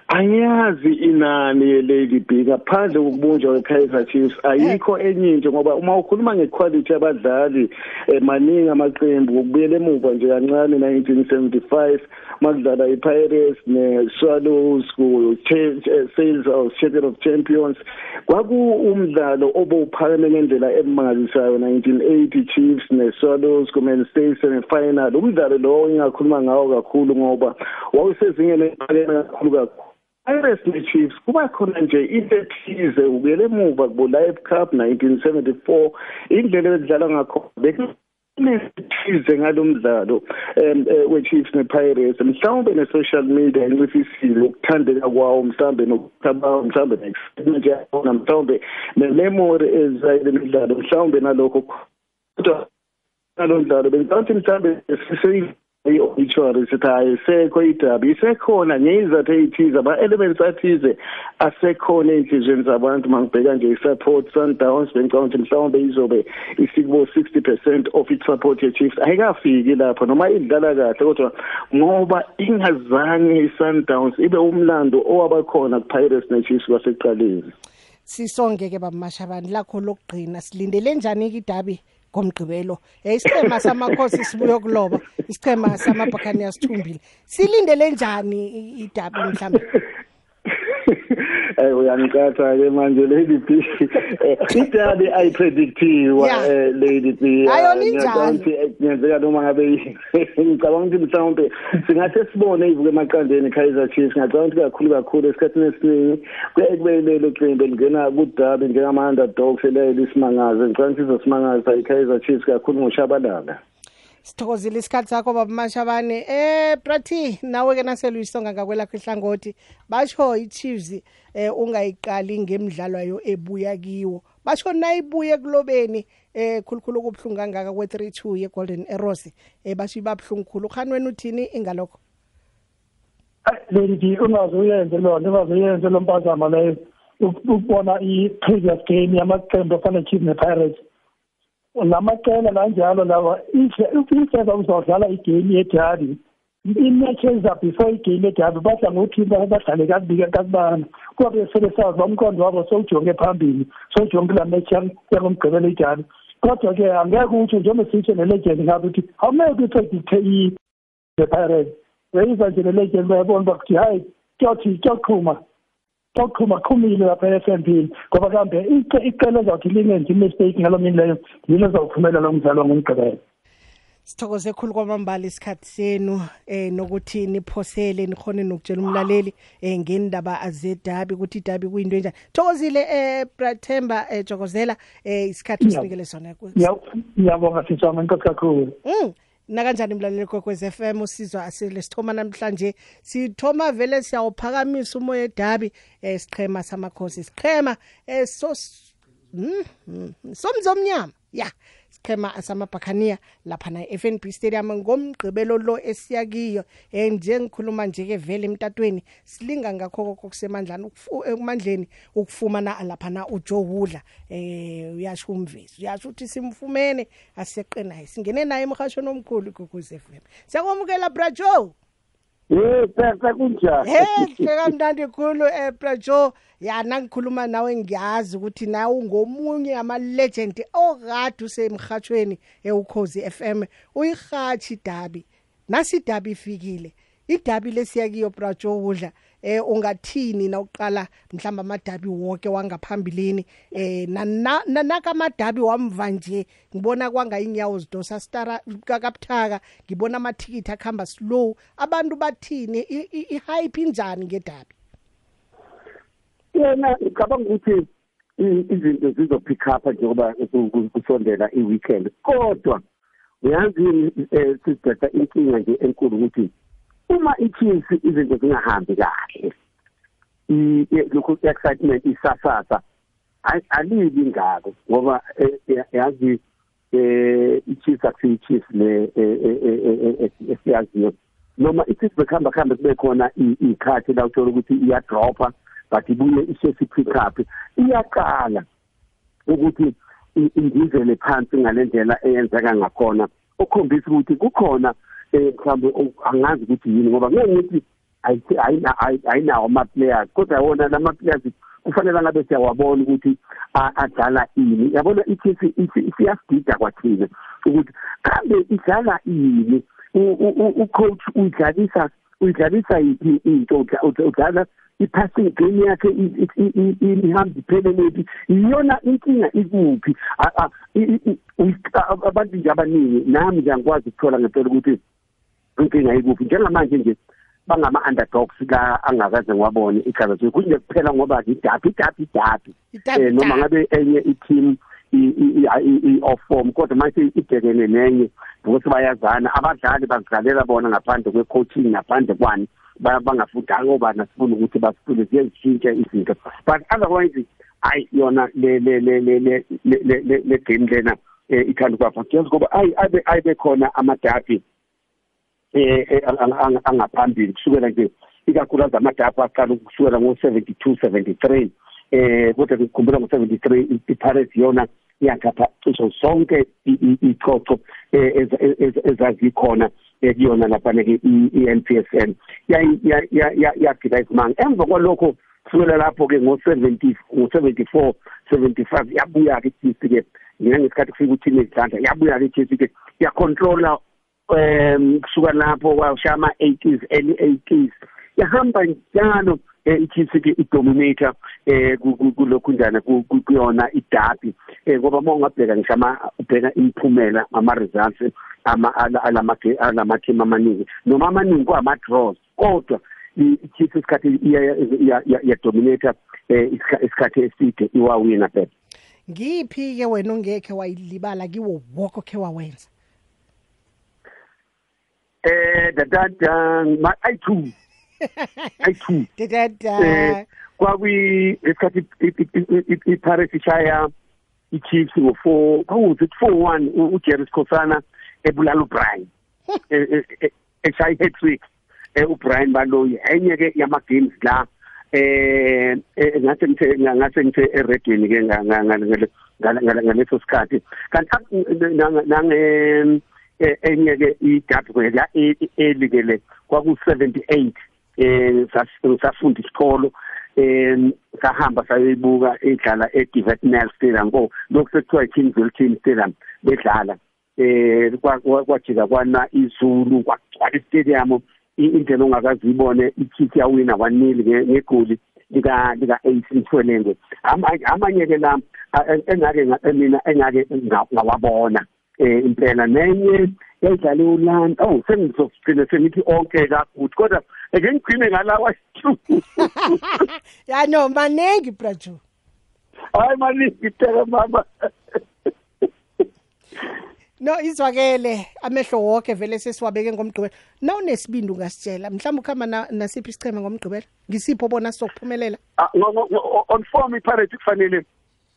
angiyazi inani ye-Lady B. Ngaphandle kokubunjwa kwe-Kaizer Chiefs ayikho enye into ngoba uma ukhuluma ngequality yabadlali maningi amaqembu ukubuyela emuva nje kancane 1975 makudlala i-Pirates ne-Swallows ku-Sales of Champion of Champions kwaku umdlalo obuphakeme ngendlela emangalisayo 1980 Chiefs ne-Swallows ku-Man Station final umdlalo lo engakhuluma ngawo kakhulu ngoba wawusezingeni eliphakeme kakhulu kakhulu. Pirates ne-Chiefs kuba khona nje into ethize ubuyele emuva kubo Live Cup 1974 indlela edlala ngakho nesithize ngalomdlalo um we-Chiefs ne-Pirates. Mhlawumbe ne-social media incifisile ukuthandeka kwawo mhlawumbe nokuthabawo mhlawumbe ne-excitement yakhona mhlawumbe ne-memory ezayile imidlalo mhlawumbe nalokho. Kodwa nalo mdlalo. Bengicabanga mhlawumbe i-obituary sithi hayi sekho idabi isekhona ngezathu ey'thize ama-elements athize asekhona ey'nhliziyweni zabantu. Uma ngibheka nje i-support sundowns bengicabanga ukuthi mhlawumbe izobe isikubo-sixty percent of i-support ye-chiefs. Ayikafiki lapho noma idlala kahle kodwa ngoba ingazange i-sundowns ibe umlando owabakhona ku-pirates ne-chiefs kwasekuqaleni. Sisonke-ke bamashabani lakho lokugqina silindele njani-ke idabi ngomgqibelo isichema samakhosi sibuye kuloba isichema samabhakani asithumbile silindele njani idabi mhlambe Eh uyangiqatha ke manje Lady B. Idabi ayipredictiwa eh Lady B. Ayoninjani? Ngiyenzeka noma ngabe ngicabanga ukuthi mhlawumbe singathe sibone ivuke emaqandeni Kaizer Chiefs ngicabanga ukuthi kakhulu kakhulu esikhathini esiningi kuye kube lelo qembu lingena kudabi njengama underdogs lelo isimangaze ngicabanga ukuthi izosimangaza iKaizer Chiefs kakhulu ngoshabalala. Sithokozile isikhathi sakho baba mashabane. Eh brati nawe ke naseluyisonga ngakwelakho ihlangothi basho iChiefs eh ungayiqali ngemidlalo yayo ebuya kiwo. Basho nayibuye kulobeni eh khulukhulu kubhlungu kangaka kwe32 ye Golden Arrows eh basho ibabhlungu khulu. Khani wena uthini ingalokho? Leli ungaze uyenze lona ungaze uyenze lo mpazamo leyo ukubona i-previous game yamaqembu afana Chiefs ne-Pirates. Namaqela kanjalo lawa ifeva uzodlala igame yedabi imatch eza before igame yedabi badla ngokuthi badlale kakubika kakubana kuba besele sazi bamqondo wabo sowujonge phambili sowujonge kula match yangomgqibelo idabi kodwa-ke angeke utsho njengoba sitsho nelegend ngabe ukuthi awumeke uyipredikthe i-the pirates. Weyiza nje nelegend bayabona uba kuthi hayi kuyothi kuyoqhuma. Kuyoqhuma qhumile lapha e-FNB ngoba kambe iqela ezawuthi lingenzi imistake ngalo mini leyo yilo ezawuphumela lo mdlalo ngomgqibelo. Sithokoze khulu kwamambala isikhathi senu eh nokuthi niphosele nikhone nokutshela umlaleli eh ngendaba azedabi ukuthi idabi kuyinto enjani. Thokozile eh Brathemba eh Jokozela eh isikhathi usinikele sona ngiyabonga sisama inkosi kakhulu. Mm. Nakanjani mlaleli kwekwez FM usizwa asile sithoma namhlanje. Sithoma vele siyawuphakamisa umoya edabi eh siqhema samakhosi siqhema eh so mm, somzomnyama ya. Siqhema samabhakhania lapha na FNB Stadium ngomgqibelo lo esiyakiyo eh njengikhuluma nje ke vele emtatweni silinga ngakho kokusemandlani ekumandleni ukufumana lapha na uJohudla eh uyasho umvezi uyasho ukuthi simfumene asiyeqenayo singene naye emhashweni omkhulu kukuze FM siyakwamukela brajo Eh phepha kunjani? Hey, kamnandi khulu eh Brajo. Yana ngikhuluma nawe ngiyazi ukuthi nawe ungomunye ama legend okade usemhathweni eukhozi FM. Uyihathi dabi. Nasi dabi ifikile. Idabi lesiyakiyo Brajo udla eh ungathini na uqala mhlamba amadabi wonke wangaphambilini? Eh nanaka amadabi wamva nje ngibona kwanga inyawo zidosa stara kabuthaka ngibona amathikithi akhamba slow. Abantu bathini? Ihype injani ngedabi? Yena ngicabanga ukuthi izinto zizopick up njengoba kusondela i-weekend. Kodwa uyazi sizibheda inkinga nje enkulu ukuthi uma i-Chiefs izinto zingahambi kahle. Lokhu excitement isasasa alibi ngako ngoba yazi eh i-Chiefs akusiyi Chiefs le esiyaziyo. Noma i-Chiefs bekhamba khamba kube khona ikhathi la uthola ukuthi iya dropa but ibuye ishesi pick up iyaqala ukuthi indizele phansi ngalendlela eyenzeka ngakhona. Okhombisa ukuthi kukhona mhlawumbe angazi ukuthi yini ngoba ngeke ngithi ayinawo ama-players kodwa wona lama-players kufanele ngabe siyawabona ukuthi adlala ini. Yabona ithi siyasigida kwathina ukuthi kambe idlala ini? Ucoach uyidlalisa uyidlalisa yiphi into? Udlala i-passing game yakhe ihamba ipheleleti iyona inkinga ikuphi? Abantu nje abaningi nami nje angikwazi ukuthola ngempela ukuthi inkinga ikuphi? Njengamanje nje bangama-underdogs la angakaze ngiwabone ichaza nje kunje kuphela ngoba idabi idabi idabi um noma ngabe enye i-team i-off form kodwa manje ibhekene nenye ukuthi bayazana. Abadlali bazidlalela bona ngaphandle kwe-coaching ngaphandle kwani bangafundanga obani sifuna ukuthi basifune ziyezishintshe izinto. But otherwise hayi yona le le le le le le game lena ithanda ukwafa kuyazi ngoba ayibe ayibe khona amadabi eh angaphambili kusukela nje ikakhulukazi amadabi aqala ukusukela ngo-72 73 eh kodwa ngikhumbula ngo-73 i-pirates yona yakhapha cisho zonke icoco ezazikhona kuyona laphana-ke i-NPSL yagida isimanga emva kwalokho kusukela lapho-ke ngo-70 ngo-74 75 yabuya-ke ichiefs-ke ngina ngesikhathi kufika uthini ezidlandla yabuya-ke ichiefs-ke yacontrola um kusuka lapho kwashaya ama-80s early 80s yahamba njalo eh, iChiefs ke idominator eh kulokhu njana kuyona idabi eh ngoba mawungabheka ngisho ama ubheka imiphumela ama results ama alama alama team amaningi. Noma amaningi kwama draws kodwa iChiefs isikhathi iya dominator eh isikhathi eside iwawina phela ngiphi ke wena ongekhe wayilibala kiwo wonke okhe wawenza? Eh dadada ma i2 i2 dadada kwakuyi esikhathi iParis ishaya iChiefs ngo4 kwawuthi 4-1 uJerry Skhosana ebulala uBrian eshaya hat trick uBrian Baloyi. Enye ke yama games la eh ngase ngithe ngase ngithe eredweni ke ngaleso sikhathi. Kanti nange enye ke idabi la elikele kwaku 78 eh sasafunda isikolo em sahamba sayibuka idlala eDivetnell Stadium. Ko lokho sekuthiwa iKingsville Team Stadium bedlala eh kwajika kwana izulu kwagcwala istadium. Indlela ongakazi ibone ichief yawina wanili ngegoli lika lika AC Mthwelengwe amanye ke la engake mina engake ngawabona. Eh impela nenye yayidlale uLanda oh sengizogcina senithi onke kakuthi kodwa ake ngigcine ngalawa ya no manengi brajo hayi maningi phela mama. No izwakele amehlo wonke vele sesiwabeke ngomgqibelo. Na unesibindi ungasitshela? Mhlawumbe ukuhamba nasiphi isichema ngomgqibelo? Ngisipho bona sizokuphumelela? On form iPirates kufanele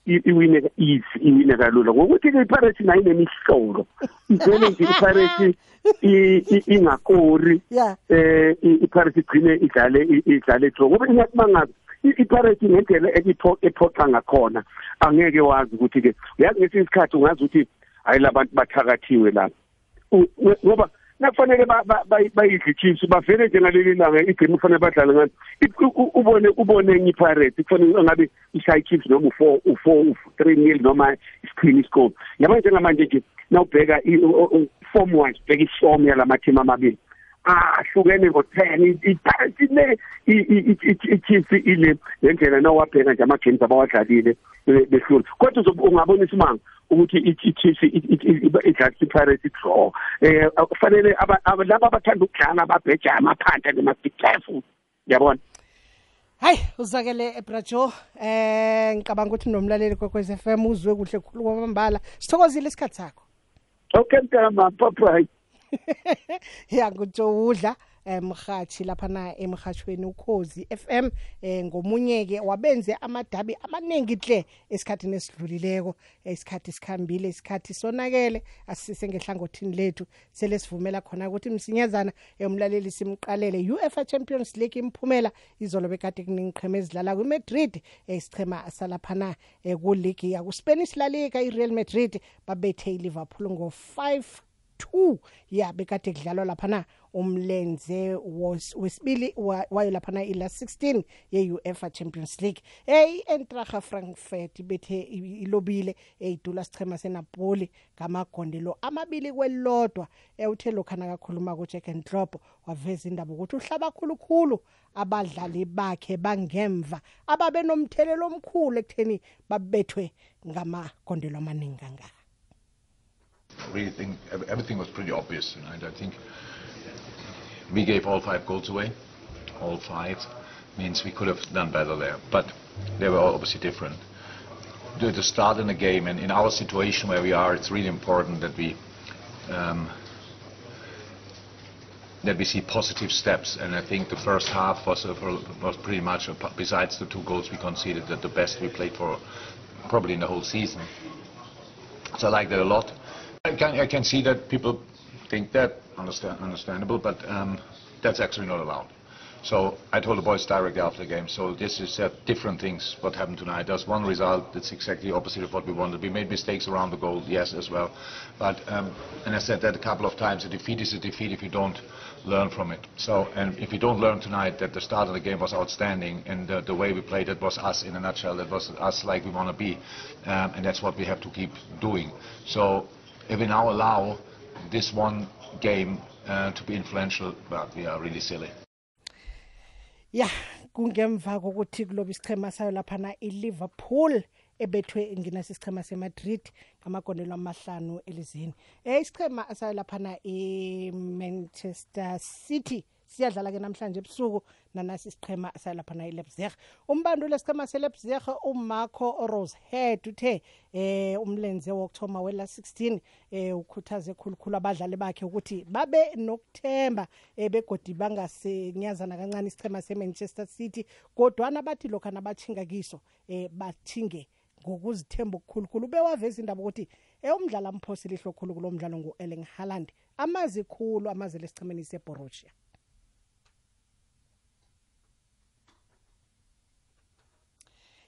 iwine easy iwine kalula. Ngokuthi ke iPirates nayo inemihlolo. Ivele nje iPirates ingakori. Eh iPirates igcine idlale idlale draw ngoba ingathi mangabe iPirates ngendlela ephoqa ngakhona angeke wazi ukuthi ke uyazi ngesinye isikhathi ungazi ukuthi hayi labantu bathakathiwe la. Ngoba nakufanele bayidle chiefs bavele nje ngaleli langa igame kufanele badlale ngani ubone ubone enye ipirates kufanele ngabe ishaya chiefs noma u4 u4 3 nil noma isiqhini score. Yabona njengamanje nje nawubheka form wise bheka iform yalama team amabili. Ahlukene ngo10 iPirates le iChiefs ile ngendlela nawabheka nje ama games abawadlalile behlula kodwa ungabona isimanga ukuthi iChiefs idlala iPirates draw eh kufanele laba abathanda ukudlala ababheja amaphanda le must be careful yabona Hayi uzakele ebrajo eh ngicabanga ukuthi nomlaleli kokwez FM uzwe kuhle khulu kwamambala sithokozile isikhathi sakho Okay mntana papa ya ngutshowudla emhathi lapha na emhashweni ukhozi FM eh ngomunye ke wabenze amadabi amaningi hle esikhathini esidlulileko isikhathi sikhambile isikhathi sonakele. Asise ngehlangothini lethu sele sivumela khona ukuthi msinyazana emlaleli simqalele. UEFA Champions League imphumela izolo bekade kuningiqhema ezidlala kuMadrid isichema salaphana ku league ya ku Spanish La Liga iReal Madrid babethe iLiverpool ngo 5 2 ya bekade kudlalwa lapha na umlenze wesibili wayo lapha na ila 16 ye-UEFA Champions League. Hey Eintracht Frankfurt bethe ilobile eyidula sichema seNapoli ngamagondelo amabili kwelodwa. Ewuthe lokhana kakhuluma kuJürgen Klopp waveza indaba ukuthi uhlaba khulukhulu abadlali bakhe bangemva ababe nomthelelo omkhulu ekutheni babethwe ngamagondelo amaningi kangaka. Really think everything was pretty obvious tonight. I think we gave all five goals away. All five means we could have done better there, but they were obviously different. To, to start in a game, and in our situation where we are, it's really important that we um, that we see positive steps. And I think the first half was uh, was pretty much, besides the two goals we conceded, that the best we played for probably in the whole season. So I like that a lot. I can, I can see that people think that, understand, understandable, but um, that's actually not allowed. So I told the boys directly after the game, so this is uh, different things what happened tonight. There's one result that's exactly opposite of what we wanted. We made mistakes around the goal, yes, as well. But, um, and I said that a couple of times, a defeat is a defeat if you don't learn from it. So, and if we don't learn tonight that the start of the game was outstanding and the, the way we played it was us in a nutshell, that was us like we want to be. Um, and that's what we have to keep doing. So if we now allow this one game uh, to be influential, well, we are really silly. ya kungemva kokuthi kuloba isichema sayo laphana iLiverpool ebethwe nginasi isichema seMadrid ngamagondelo amahlanu elizini eh isichema sayo laphana iManchester City siyadlala ke namhlanje ebusuku nanasi isiqhema salaphana iLeipzig umbanduli esiqhema seLeipzig uMarco Rosehead uthe eh umlenze wokthoma wela 16 eh ukhuthaze khulukhulu abadlali bakhe ukuthi babe nokuthemba eh begodi bangasenyazana kancane isiqhema seManchester City kodwa nabathi lokho nabathinga kiso eh bathinge ngokuzithemba okukhulukhulu. Bewaveza indaba ukuthi eh umdlalo amphosi lihlo khulu kulomdlalo nguErling Haaland. Amazi khulu amazi lesichimeni seBorussia.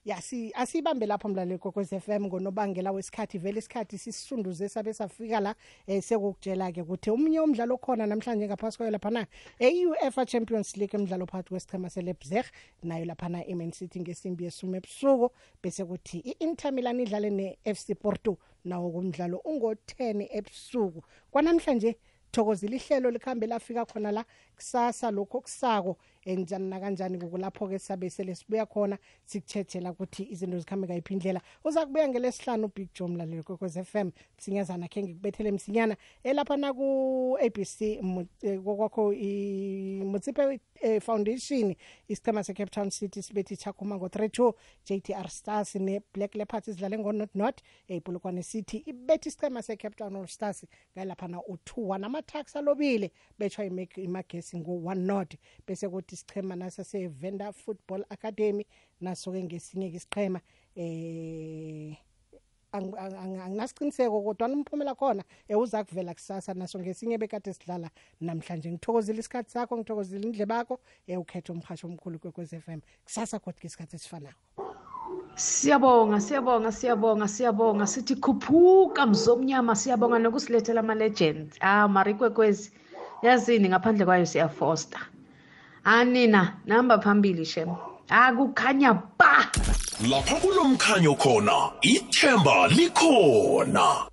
Yasi asibambe lapho mlaleli kokwez FM ngonobangela wesikhathi vele isikhathi sisisunduze sabe safika la eh sekukutshela ke ukuthi umnye umdlalo khona namhlanje ngaphasi kwayo laphana e-UEFA Champions League umdlalo phakathi kwesichema seLeipzig nayo laphana iMan City ngesimbi yesume ebusuku. Bese kuthi i-Inter Milan idlale ne-FC Porto nawo kumdlalo ungo-10 ebusuku. Kwanamhlanje thokozile ihlelo likhambe lafika khona la kusasa lokho kusako enjani nakanjani kukulapho ke sabe sele sibuya khona sikuthethela ukuthi izinto zikhambe kayiphi indlela. Uza kubuya ngelesihlanu ubig joe mlaleli kwekwez f m. Msinyazana khe ngikubethele msinyana. Elapha naku-abc eh, kokwakho mutsipe eh, foundation isichema se-cape town city sibethi chakhuma ngo-3 2 jtr stars ne-black leopards izidlale ngo-not not ipolokwane city ibethi isichema se-cape town all stars ngalaphana u-2 1 ama-tax alobile betshwa imagesi ngo-1 not bese kuthi isichema nasa se-venda football academy naso-ke ngesinye-ke isichema eh anginasiqiniseko kodwa umphumela khona uza kuvela kusasa naso ngesinye bekade sidlala. Namhlanje ngithokozile isikhathi sakho ngithokozile indlebe yakho ukhethe umhasho omkhulu kwekwez f m. Kusasa kodwa isikhathi esifanayo siyabonga siyabonga siyabonga siyabonga. Sithi khuphuka mzomnyama siyabonga nokusilethela ama-legend ah marikwekwezi yazini ngaphandle kwayo siyafosta. Anina namba phambili shem. Akukhanya ba lapha kulomkhanyo khona ithemba likhona